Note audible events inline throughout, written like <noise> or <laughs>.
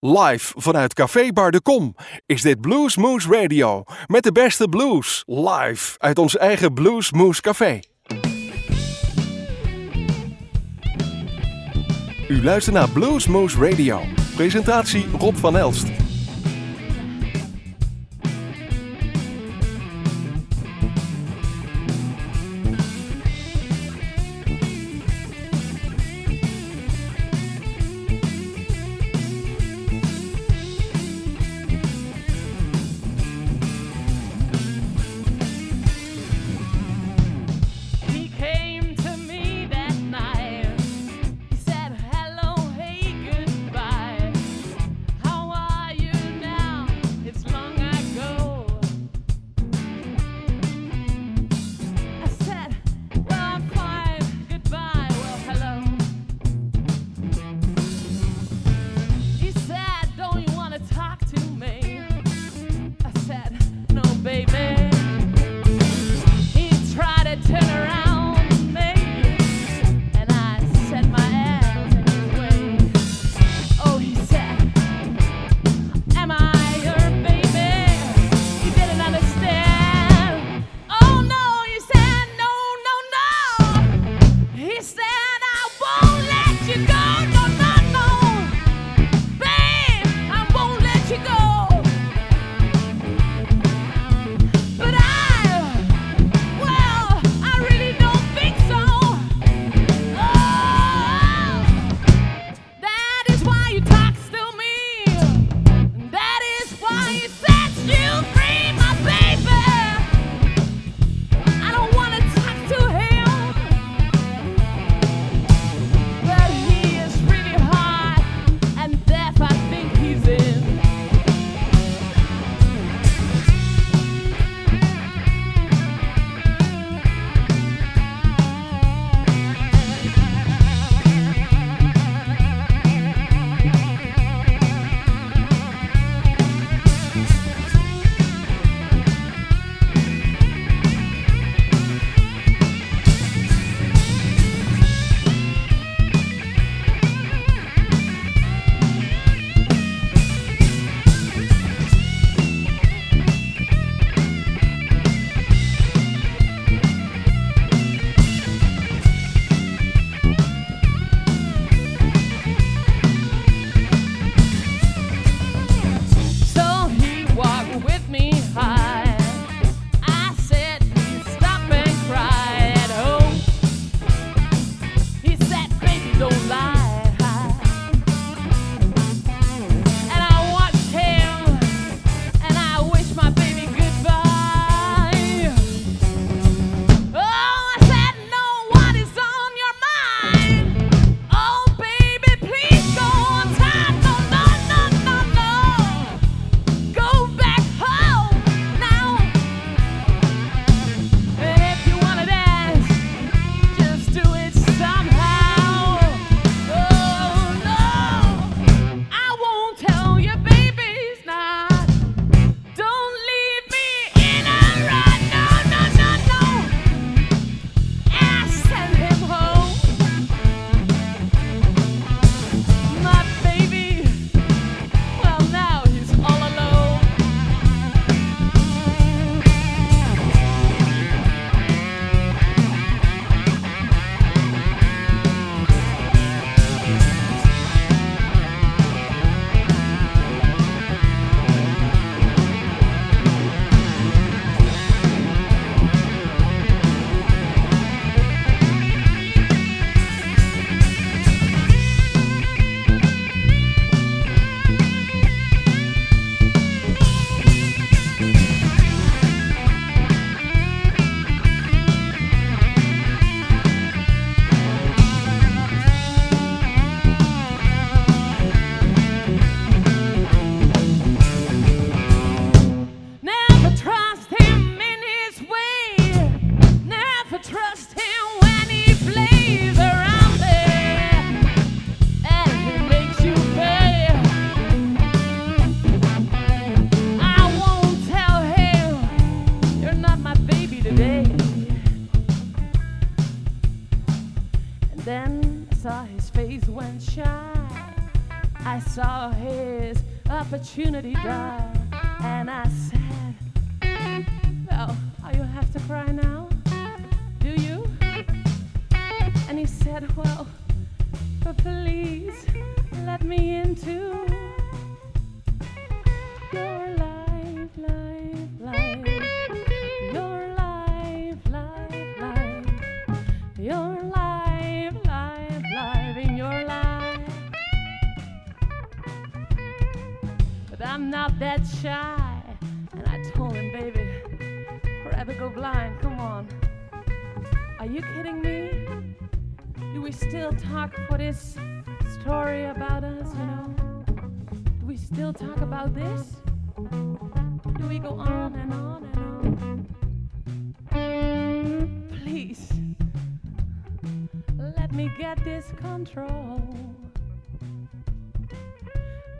Live vanuit Café Bar de Kom is dit Blues Moose Radio. Met de beste blues. Live uit ons eigen Blues Moose Café. U luistert naar Blues Moose Radio. Presentatie Rob van Elst. opportunity drive. Not that shy. And I told him, baby, rather go blind. Come on. Are you kidding me? Do we still talk for this story about us, you know? Do we still talk about this? Do we go on and on and on? Please, let me get this control.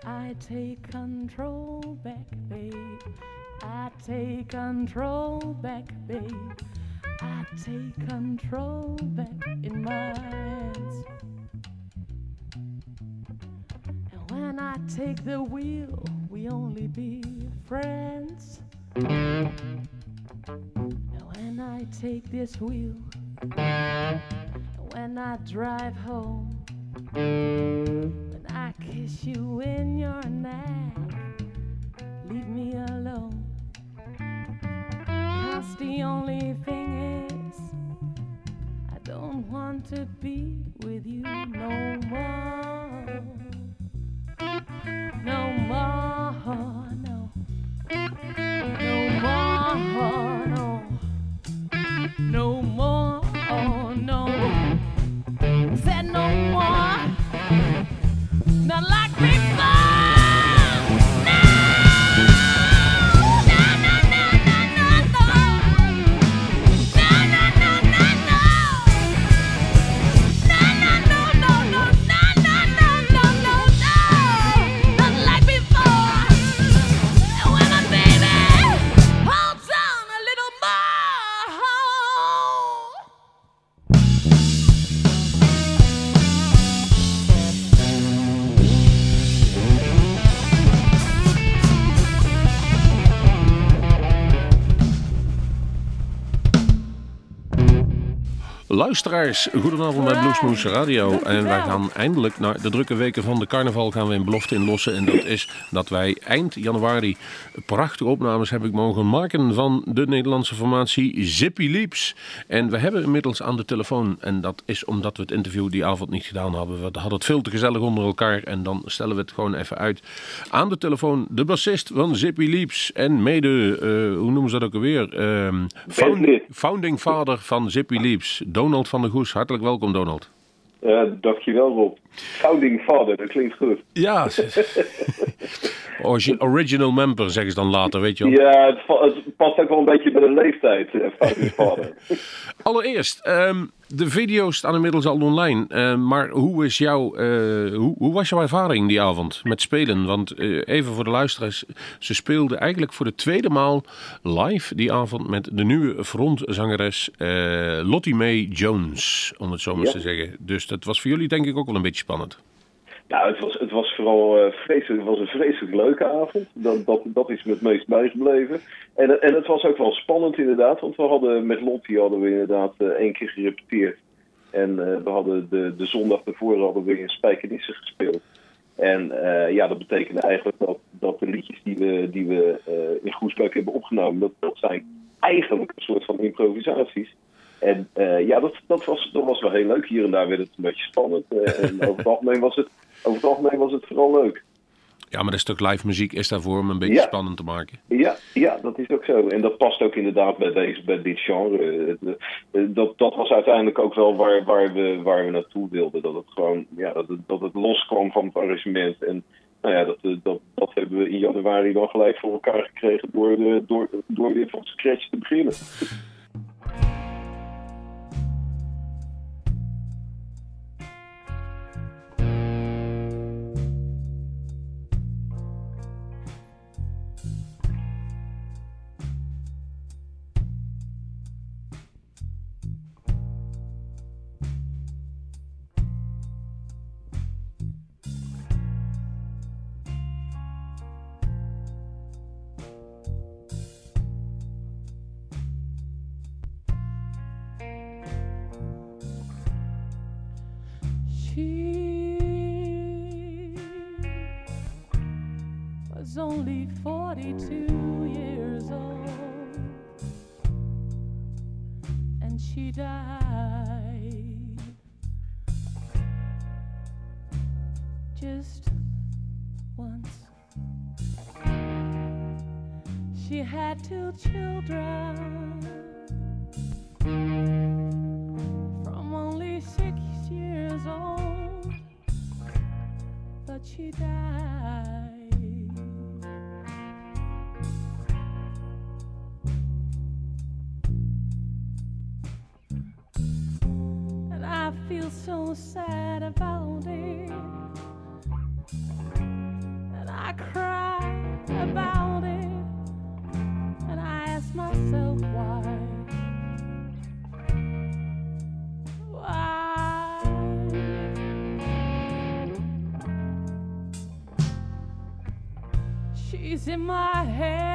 I take control back, babe. I take control back, babe. I take control back in my hands. And when I take the wheel, we only be friends. And when I take this wheel, when I drive home, I kiss you in your neck, leave me alone. Cause the only thing is, I don't want to be with you no more. No more, no. No more, no. No more, oh no. Said no more like before. Luisteraars, goedenavond bij Bluesmoes Radio. En wij gaan eindelijk naar de drukke weken van de carnaval gaan we een belofte inlossen. En dat is dat wij eind januari prachtige opnames hebben mogen maken van de Nederlandse formatie Zippy Leaps. En we hebben inmiddels aan de telefoon, en dat is omdat we het interview die avond niet gedaan hebben. We hadden het veel te gezellig onder elkaar en dan stellen we het gewoon even uit. Aan de telefoon de bassist van Zippy Leaps en mede, eh, hoe noemen ze dat ook alweer? Ehm, found- founding father van Zippy Leaps, Donald van der Goes. Hartelijk welkom Donald. Uh, dankjewel Rob. Founding father, dat klinkt goed. Ja, <laughs> Origi- original member zeggen ze dan later, weet je wel. Ja, het past ook wel een beetje bij de leeftijd, eh, founding father. <laughs> Allereerst, ehm, de video's staan inmiddels al online. ehm, maar hoe, is jouw, eh, hoe, hoe was jouw ervaring die avond met spelen? Want eh, even voor de luisteraars, ze speelden eigenlijk voor de tweede maal live die avond met de nieuwe frontzangeres eh, Lottie Mae Jones, om het zo maar Ja. te zeggen. Dus dat was voor jullie denk ik ook wel een beetje spannend. Nou, het was, het was vooral eh, vreselijk, was een vreselijk leuke avond. Dat, dat, dat is me het meest bijgebleven. En, en het was ook wel spannend inderdaad, want we hadden met Lottie hadden we inderdaad eh, één keer gerepeteerd. En eh, we hadden de, de zondag ervoor hadden we in Spijkenisse gespeeld. En ja, dat betekende eigenlijk dat, dat de liedjes die we, die we in Groesbeek hebben opgenomen, dat, dat zijn eigenlijk een soort van improvisaties. En eh, ja, dat, dat, was, dat was wel heel leuk. Hier en daar werd het een beetje spannend. Eh, <laughs> en over het algemeen was het, over het, algemeen was het vooral leuk. Ja, maar dat stuk live muziek is daarvoor om een beetje Ja. spannend te maken. Ja, ja, dat is ook zo. En dat past ook inderdaad bij, deze, bij dit genre. Eh, Dat, dat was uiteindelijk ook wel waar, waar, we, waar we naartoe wilden. Dat het gewoon ja, dat het, dat het loskwam van het arrangement. En nou ja, dat, dat, dat hebben we in januari dan gelijk voor elkaar gekregen door, de, door, door weer van scratch te beginnen. In my head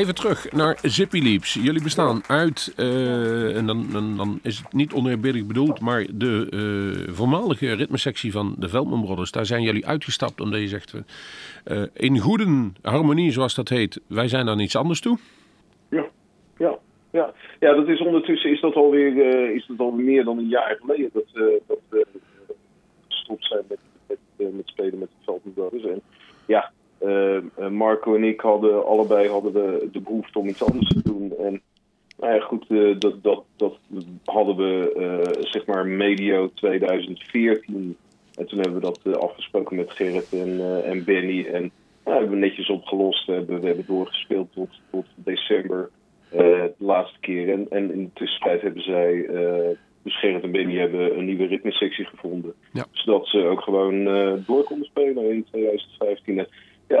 Even terug naar Zippy Leaps. Jullie bestaan uit, uh, en dan, dan, is het niet oneerbiedig bedoeld, maar de uh, voormalige ritmesectie van de Veldman Brothers. Daar zijn jullie uitgestapt omdat je zegt, uh, in goede harmonie zoals dat heet, wij zijn dan iets anders toe. Ja, ja. Ja, ja dat is ondertussen is dat alweer, is dat alweer meer dan een jaar geleden dat, uh, dat we gestopt zijn met, met, met spelen met de Veldman Brothers. En ja, Marco en ik hadden allebei hadden de, de behoefte om iets anders te doen. En nou ja, goed, uh, dat, dat, dat hadden we uh, zeg maar medio 2014. En toen hebben we dat afgesproken met Gerrit en, en Benny. En nou, hebben we netjes opgelost. We hebben, we hebben doorgespeeld tot, tot december de laatste keer. En, en in de tussentijd hebben zij dus Gerrit en Benny hebben een nieuwe ritmesectie gevonden. Ja. Zodat ze ook gewoon door konden spelen in 2015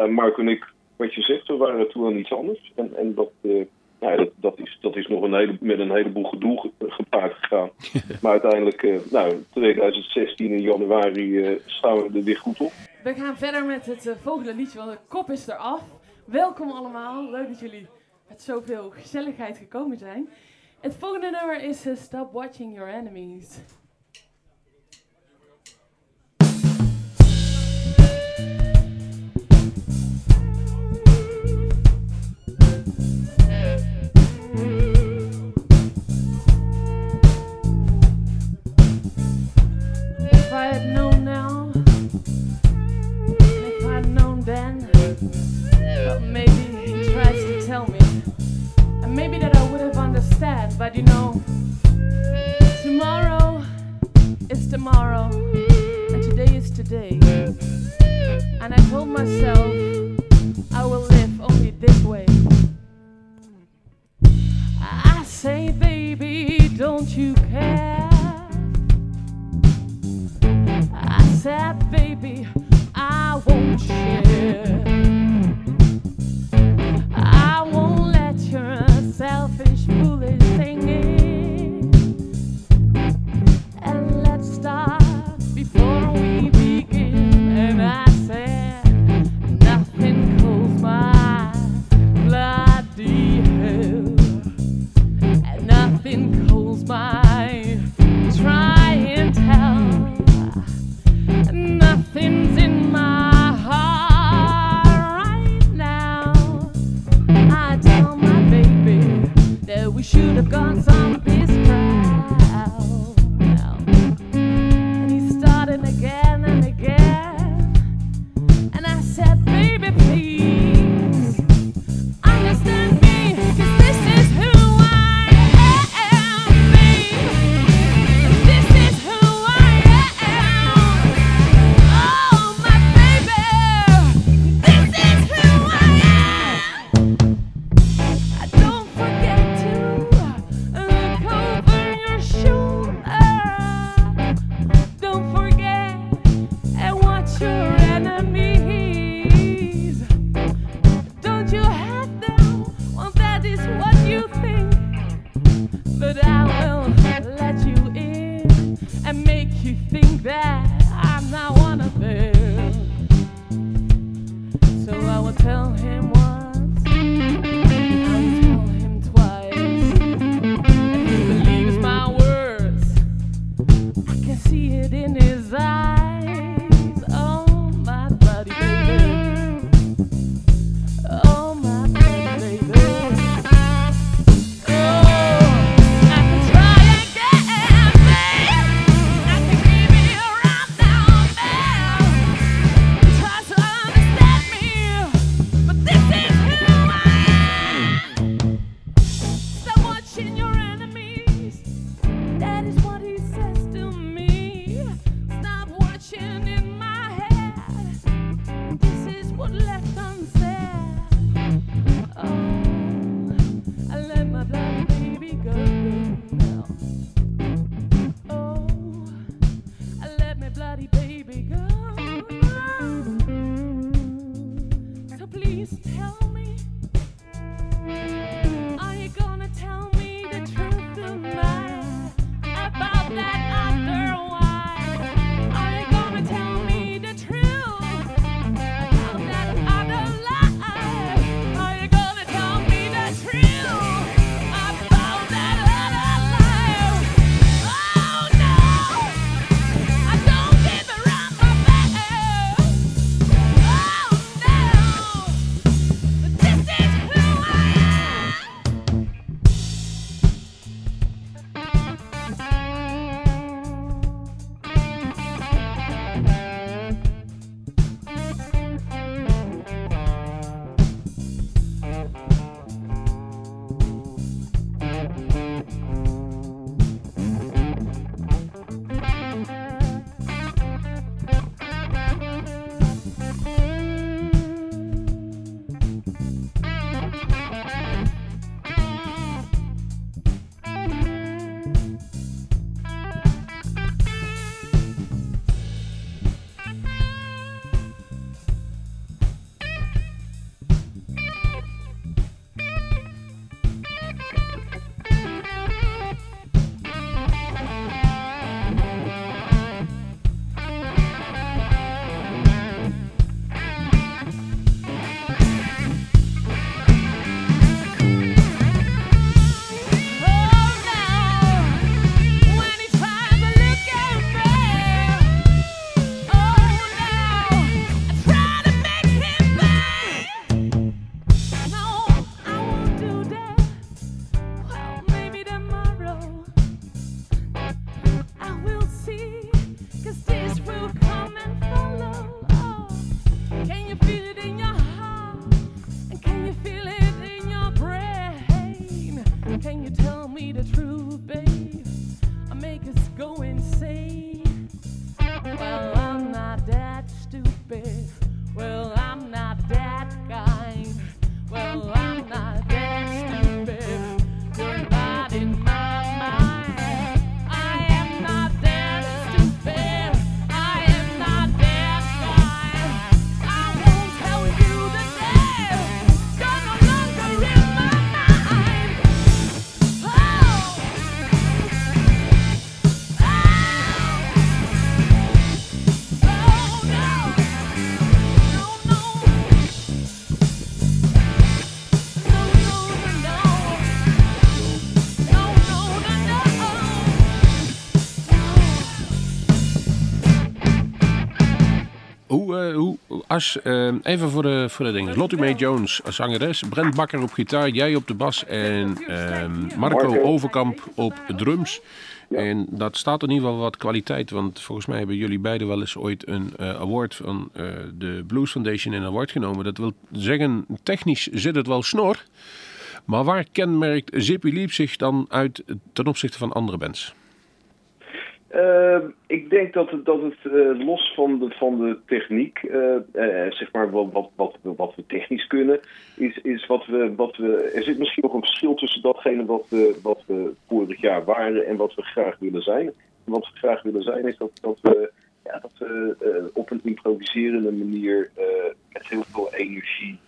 ja, Marco en ik, wat je zegt, we waren toen aan iets anders. En, en dat, uh, nou, dat, dat, is, dat is nog een hele, met een heleboel gedoe gepaard gegaan. <laughs> maar uiteindelijk, uh, nou, 2016 in januari uh, staan we er weer goed op. We gaan verder met het volgende liedje, want de kop is eraf. Welkom allemaal, leuk dat jullie met zoveel gezelligheid gekomen zijn. Het volgende nummer is Stop Watching Your Enemies. If I had known now, if I'd known then, well, maybe he tries to tell me, and maybe that I would have understood. But you know, tomorrow is tomorrow, and today is today. And I told myself I will live only this way. I say, baby, don't you care? I said, baby, I won't share. I won't let selfish, Als, eh, even voor de, voor de dingen. Lottie Mae Jones als zangeres. Brent Bakker op gitaar. Jij op de bas. En ehm, Marco Marco. Overkamp op drums. En dat staat in ieder geval wat kwaliteit. Want volgens mij hebben jullie beiden wel eens ooit een eh, award van eh, de Blues Foundation in award genomen. Dat wil zeggen, technisch zit het wel snor. Maar waar kenmerkt Zippy Liep zich dan uit ten opzichte van andere bands? Eh, ik denk dat het, dat het eh, los van de, van de techniek, eh, eh, zeg maar wat, wat, wat, wat we technisch kunnen, is, is wat, we, wat we. Er zit misschien nog een verschil tussen datgene wat we, wat vorig jaar waren en wat we graag willen zijn. Wat we graag willen zijn is dat, dat we, ja, dat we op een improviserende manier met heel veel energie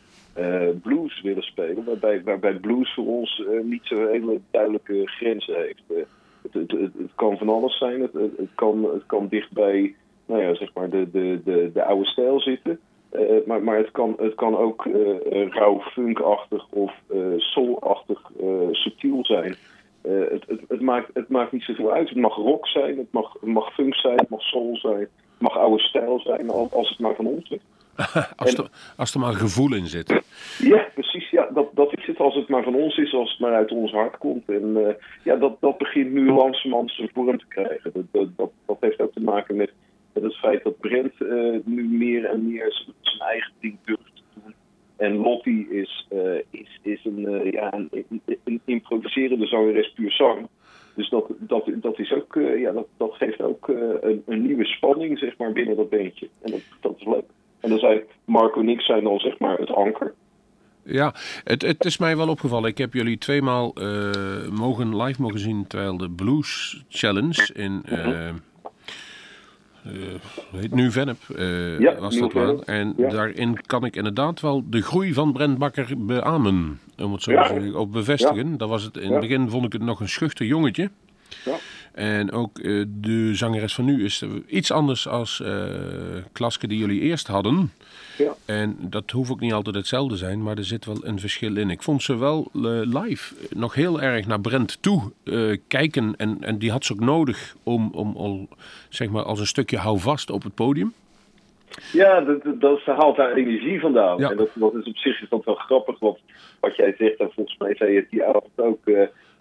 blues willen spelen. Waarbij, waarbij blues voor ons niet zo'n hele duidelijke grenzen heeft. Eh, het, het, het, het kan van alles zijn. Het, het, kan, het kan dicht bij nou ja, zeg maar de, de, de, de oude stijl zitten. Eh, maar maar het, kan, het kan ook eh, eh, rauw funkachtig of eh soulachtig eh, subtiel zijn. Eh, het, het, het, maakt, het maakt niet zoveel uit. Het mag rock zijn, het mag, het mag funk zijn, het mag soul zijn, het mag oude stijl zijn, al- als het maar van ons is. <laughs> Als er, als er maar gevoel in zit. Ja, precies. Ja, dat, dat is het. Als het maar van ons is, als het maar uit ons hart komt. En eh, ja, dat, dat begint nu langzamerhand zijn vorm te krijgen. Dat, dat, dat, heeft ook te maken met, met het feit dat Brent eh, nu meer en meer zijn, eigen ding durft te doen. En Lottie is, eh, is, is een, ja, een, een, improviserende zangeres puur zang. Dus dat, dat, dat, is ook, ja, dat, dat geeft ook een, een nieuwe spanning zeg maar, binnen dat beentje. En dat, dat is leuk. En dan zijn Marco en ik zijn dan zeg maar het anker. Ja, het, het is mij wel opgevallen. Ik heb jullie tweemaal eh, mogen live mogen zien terwijl de Blues Challenge in. hoe heet nu Venep Ja, was dat wel. En ja. daarin kan ik inderdaad wel de groei van Brent Bakker beamen. Om het zo Ja. te zeggen, ook bevestigen. Dat was het, in het begin vond ik het nog een schuchter jongetje. Ja. En ook eh, de zangeres van nu is iets anders als eh Klaske die jullie eerst hadden. Ja. En dat hoeft ook niet altijd hetzelfde zijn, maar er zit wel een verschil in. Ik vond ze wel eh, live nog heel erg naar Brent toe kijken. En, en die had ze ook nodig om, om al, zeg maar, als een stukje houvast op het podium. Ja, dat, dat- ze haalt daar energie vandaan. Ja. En dat, dat is op zich is dat wel grappig, want wat jij zegt, en volgens mij zei je het die avond ook,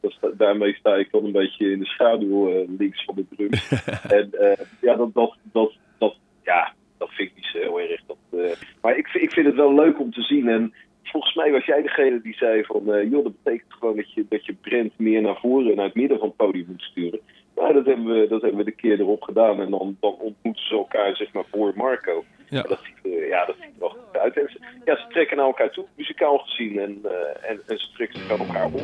dat sta- daarmee sta ik dan een beetje in de schaduw eh, links van de drum. <laughs> en eh, ja, dat, dat, dat, dat, ja, dat vind ik niet zo heel erg. Dat, eh, maar ik, vind- ik vind het wel leuk om te zien. En volgens mij was jij degene die zei van, joh, dat betekent gewoon dat je, dat je Brent meer naar voren en naar het midden van het podium moet sturen. Nou, dat hebben we, dat hebben we de keer erop gedaan. En dan, dan ontmoeten ze elkaar, zeg maar, voor Marco. Ja. Dat ziet, er- ja, dat ziet er wel goed uit. En ze, ja, ze trekken naar elkaar toe, muzikaal gezien. En, en, en ze trekken zich aan elkaar op.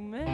you may.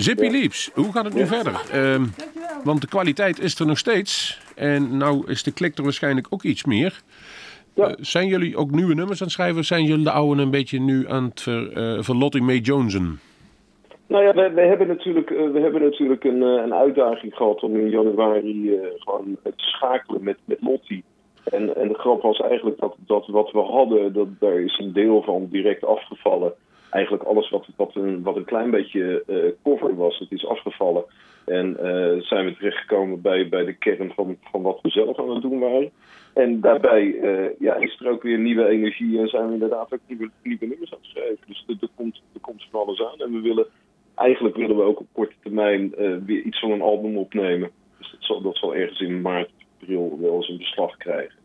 Zippy Ja. Leaps, hoe gaat het nu verder? Ehm, want de kwaliteit is er nog steeds. En nou is de klik er waarschijnlijk ook iets meer. Ja. Eh, zijn jullie ook nieuwe nummers aan het schrijven? Of zijn jullie de oude een beetje nu aan het ver, verlotting May Jonesen? Nou ja, we, we hebben natuurlijk, eh, we hebben natuurlijk een, eh, een uitdaging gehad om in januari eh, gewoon te schakelen met, met Lotti. En, en de grap was eigenlijk dat, dat wat we hadden, dat, daar is een deel van direct afgevallen. Eigenlijk alles wat, wat, een, wat een klein beetje eh, cover was, het is afgevallen. En eh, zijn we terechtgekomen bij, bij de kern van, van wat we zelf aan het doen waren. En daarbij eh, ja, is er ook weer nieuwe energie en zijn we inderdaad ook nieuwe, nieuwe nummers aan het schrijven. Dus er, komt, er komt van alles aan. En we willen, eigenlijk willen we ook op korte termijn weer iets van een album opnemen. Dus dat zal, dat zal ergens in maart, april wel eens een beslag krijgen.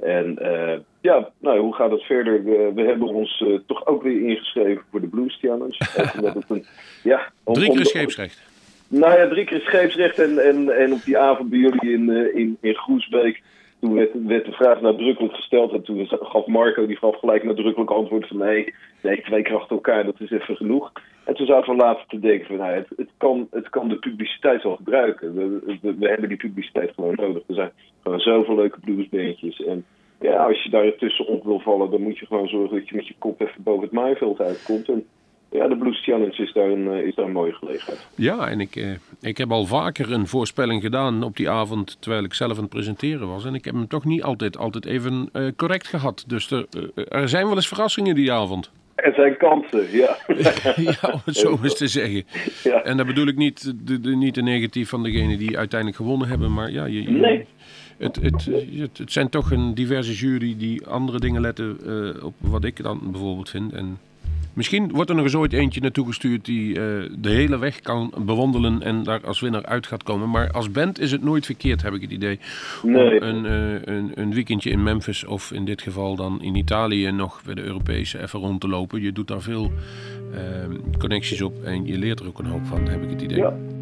En eh, ja, nou, hoe gaat het verder? We, we hebben ons eh, toch ook weer ingeschreven voor de Blues Challenge. <laughs> Het een, ja, om- Drie keer scheepsrecht. nou ja, drie keer scheepsrecht en, en, en op die avond bij jullie in, eh, in, in Groesbeek. Toen werd, werd de vraag nadrukkelijk gesteld en toen gaf Marco, die gaf gelijk nadrukkelijk antwoord van nee, nee, twee keer achter elkaar, dat is even genoeg. En toen zaten we later te denken van nou, het, kan, het kan de publiciteit wel gebruiken. We, we, we hebben die publiciteit gewoon nodig. Er zijn gewoon zoveel leuke bluesbeentjes en ja, als je daar tussenop wil vallen, dan moet je gewoon zorgen dat je met je kop even boven het maaiveld uitkomt. En ja, de Blues Challenge is daar een, eh, is daar een mooie gelegenheid. Ja, en ik, eh, ik heb al vaker een voorspelling gedaan op die avond terwijl ik zelf aan het presenteren was. En ik heb hem toch niet altijd, altijd even eh, correct gehad. Dus er, eh, er zijn wel eens verrassingen die avond. Er zijn kansen, ja. <laughs> ja, om het zo eens te zeggen. Ja. En dat bedoel ik niet de, de, niet de negatief van degene die uiteindelijk gewonnen hebben. Maar ja, je, je- Nee. het, het, het, het zijn toch een diverse jury die andere dingen letten eh, op wat ik dan bijvoorbeeld vind. En misschien wordt er nog eens ooit eentje naartoe gestuurd die eh, de hele weg kan bewandelen en daar als winnaar uit gaat komen. Maar als band is het nooit verkeerd, heb ik het idee. Nee. Om een, eh, een, een weekendje in Memphis of in dit geval dan in Italië nog bij de Europese even rond te lopen. Je doet daar veel eh, connecties op en je leert er ook een hoop van, heb ik het idee. Ja.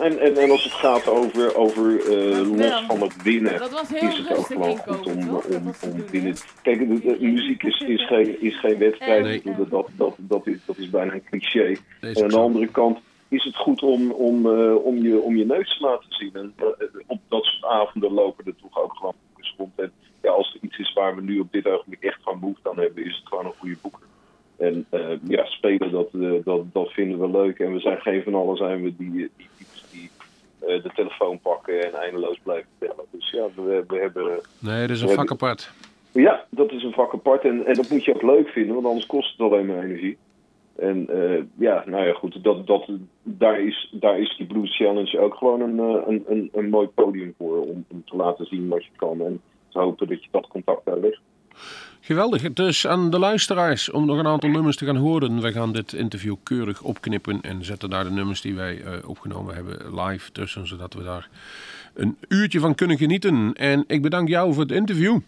En, en, en als het gaat over, over eh, los van het winnen, Dat was heel is het ook rustig gewoon goed om, toch? Dat om, om binnen. Kijk, de, de muziek is, is, geen, is geen wedstrijd. Nee. Dat, dat, dat, is, dat is bijna een cliché. Nee, En aan de andere kant is het goed om, om, eh, om, je, om je neus te laten zien. En eh, op dat soort avonden lopen er toch ook gewoon boekers rond. En ja, als er iets is waar we nu op dit ogenblik echt van behoefte aan hebben, is het gewoon een goede boeker. En eh, ja, spelen, dat, dat, dat vinden we leuk. En we zijn geen van allen zijn we die, de telefoon pakken en eindeloos blijven bellen. Dus ja, we, we hebben... eh, Nee, dat is een vak hebben- apart. ja, dat is een vak apart en, en dat moet je ook leuk vinden, want anders kost het alleen maar energie. En eh, ja, nou ja, goed, dat, dat, daar, is, daar is die Blues Challenge ook gewoon een, eh, een, een, een mooi podium voor om, om te laten zien wat je kan en te hopen dat je dat contact daar legt. Geweldig. Dus aan de luisteraars om nog een aantal nummers te gaan horen. Wij gaan dit interview keurig opknippen en zetten daar de nummers die wij eh, opgenomen hebben live tussen, zodat we daar een uurtje van kunnen genieten. En ik bedank jou voor het interview.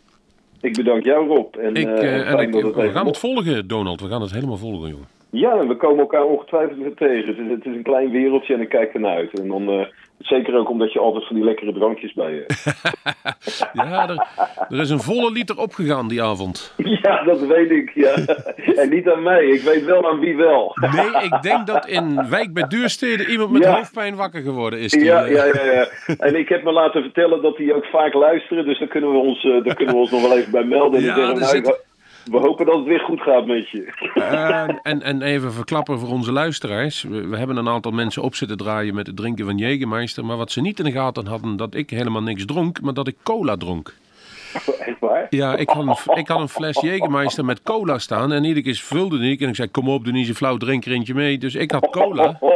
Ik bedank jou Rob. En, Ik, eh, eh, en ik, we gaan het volgen, Donald. We gaan het helemaal volgen, jongen. Ja, en we komen elkaar ongetwijfeld weer tegen. Het is, het is een klein wereldje en ik kijk ernaar uit. En dan, zeker ook omdat je altijd van die lekkere drankjes bij je hebt. <laughs> Ja, er, er is een volle liter opgegaan die avond. <laughs> Ja, dat weet ik, ja. <laughs> En niet aan mij, ik weet wel aan wie wel. Nee, ik denk dat in Wijk bij Duurstede iemand met Ja. hoofdpijn wakker geworden is. Die, Ja, eh, ja, ja, ja. En ik heb me laten vertellen dat die ook vaak luisteren, dus daar kunnen we ons, eh, daar kunnen we ons nog wel even bij melden. En Ja, dan zeggen we, hopen dat het weer goed gaat met je. Eh, en, en even verklappen voor onze luisteraars. We, we hebben een aantal mensen op zitten draaien met het drinken van Jägermeister. Maar wat ze niet in de gaten hadden, dat ik helemaal niks dronk, maar dat ik cola dronk. <laughs> Echt waar? Ja, ik had een, ik had een fles Jägermeister met cola staan. En iedere keer vulde ik. En ik zei, kom op, doe niet zo flauw, drink er eentje mee. Dus ik had cola. <laughs> <laughs>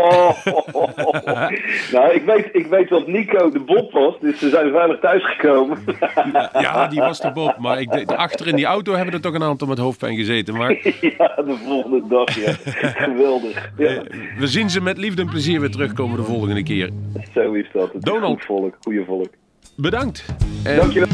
Nou, ik weet, ik weet dat Nico de Bob was, dus ze zijn veilig thuisgekomen. Ja, die was de Bob. Maar ik, achter in die auto hebben er toch een aantal met hoofdpijn gezeten. Maar ja, de volgende dag, ja. Geweldig. Ja, we zien ze met liefde en plezier weer terugkomen de volgende keer. zo is dat. Het is Donald. Goed volk, goede volk. Bedankt. En Dankjewel.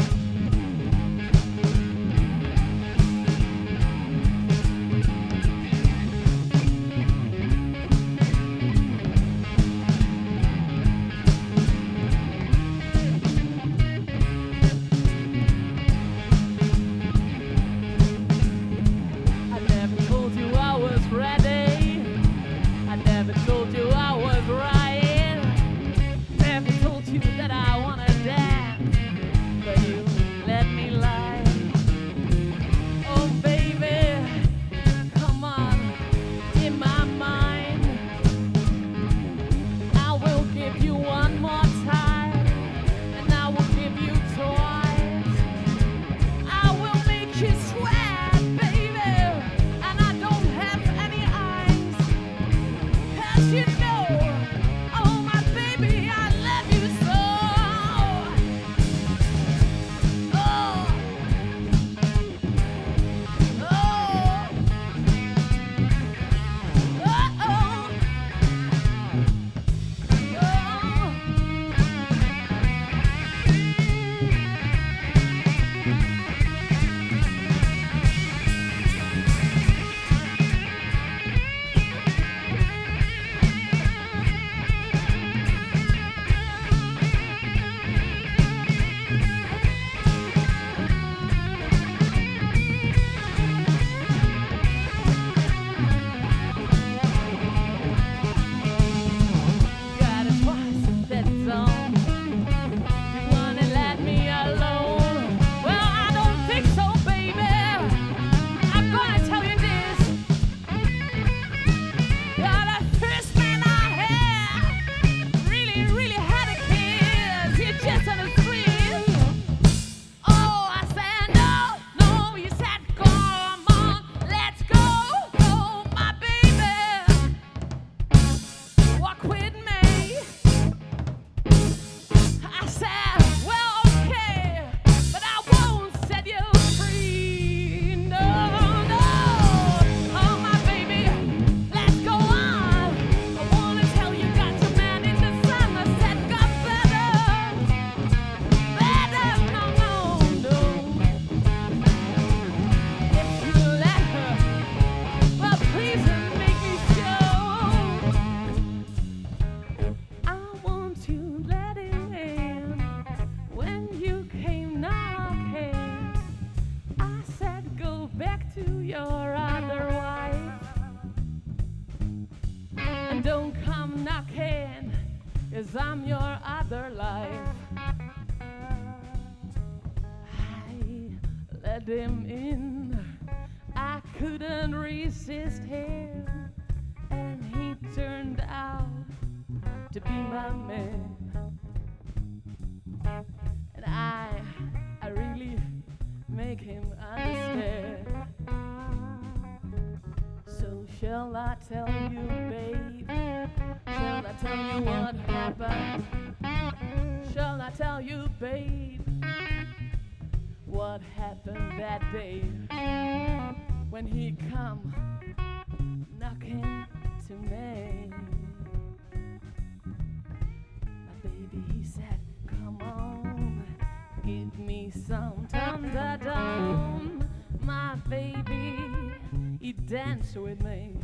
With me.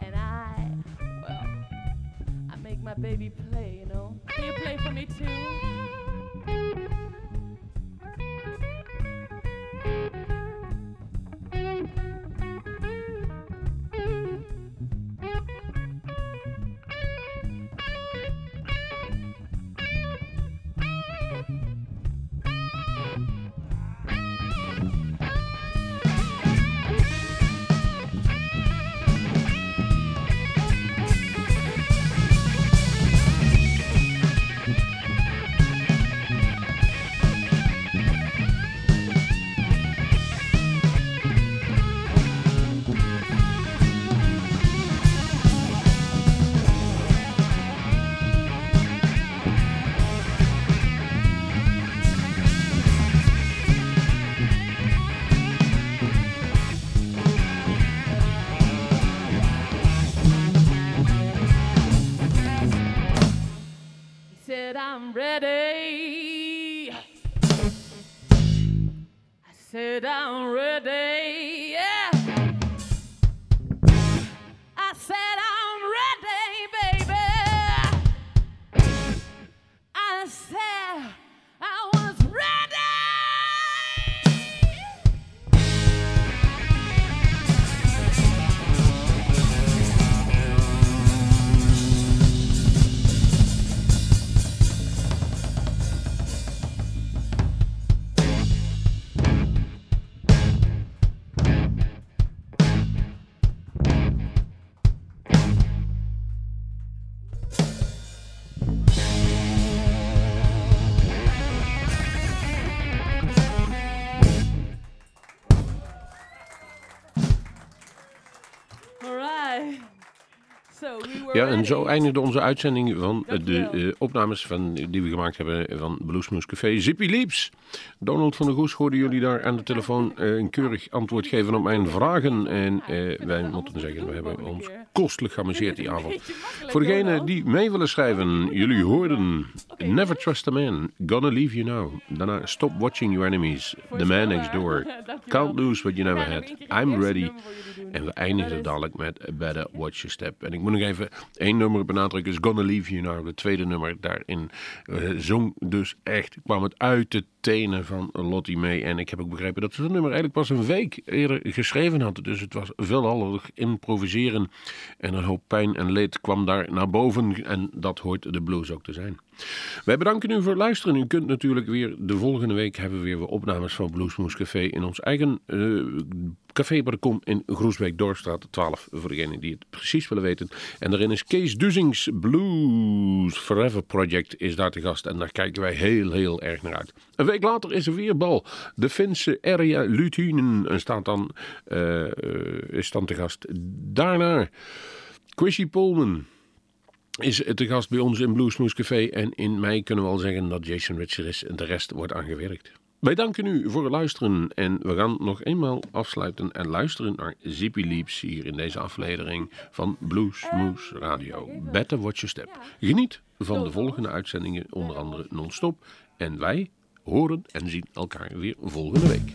And I, well, I make my baby play, you know. Can you play for me too? Ja, en zo eindigde onze uitzending van de eh, opnames van, die we gemaakt hebben van Bluesmoes Café. Zippy Leaps. Donald van der Goes hoorden jullie daar aan de telefoon eh, een keurig antwoord geven op mijn vragen. En eh, wij moeten zeggen, we hebben ons kostelijk geamuseerd die <laughs> avond. Voor degenen die mee willen schrijven, jullie hoorden Never Trust a Man, Gonna Leave You Now. Daarna Stop Watching Your Enemies, The Man Next Door, <laughs> Can't Lose What You Never Had, I'm Ready. En we eindigen dadelijk met Better Watch Your Step. En ik moet nog even één nummer benadrukken, is Gonna Leave You Now. Het tweede nummer daarin eh, zong dus echt, kwam het uit de tenen van Lottie mee. En ik heb ook begrepen dat ze het nummer eigenlijk pas een week eerder geschreven had. Dus het was veelal improviseren. En een hoop pijn en leed kwam daar naar boven. En dat hoort de blues ook te zijn. Wij bedanken u voor het luisteren. U kunt natuurlijk weer de volgende week hebben we weer opnames van Bluesmoes Café in ons eigen eh, café Kom in Groesbeek Dorpstraat 12 voor degenen die het precies willen weten. En daarin is Kees Duzings Blues Forever Project is daar te gast en daar kijken wij heel heel erg naar uit. Een week later is er weer bal. De Finse Area Lutunen staat dan, eh, eh, is dan te gast. Daarna Chrissy Pullman is te gast bij ons in Bluesmoes Café. En in mei kunnen we al zeggen dat Jason Richard is en de rest wordt aangewerkt. Wij danken u voor het luisteren en we gaan nog eenmaal afsluiten en luisteren naar Zippy Leaps hier in deze aflevering van Bluesmoes Radio. Better Watch Your Step. Geniet van de volgende uitzendingen, onder andere non-stop. En wij horen en zien elkaar weer volgende week.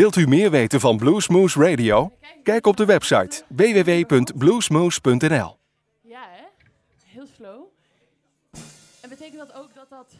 Wilt u meer weten van Bluesmoose Radio? Kijk op de website www.bluesmoose.nl. Ja, hè? Heel slow. En betekent dat ook dat dat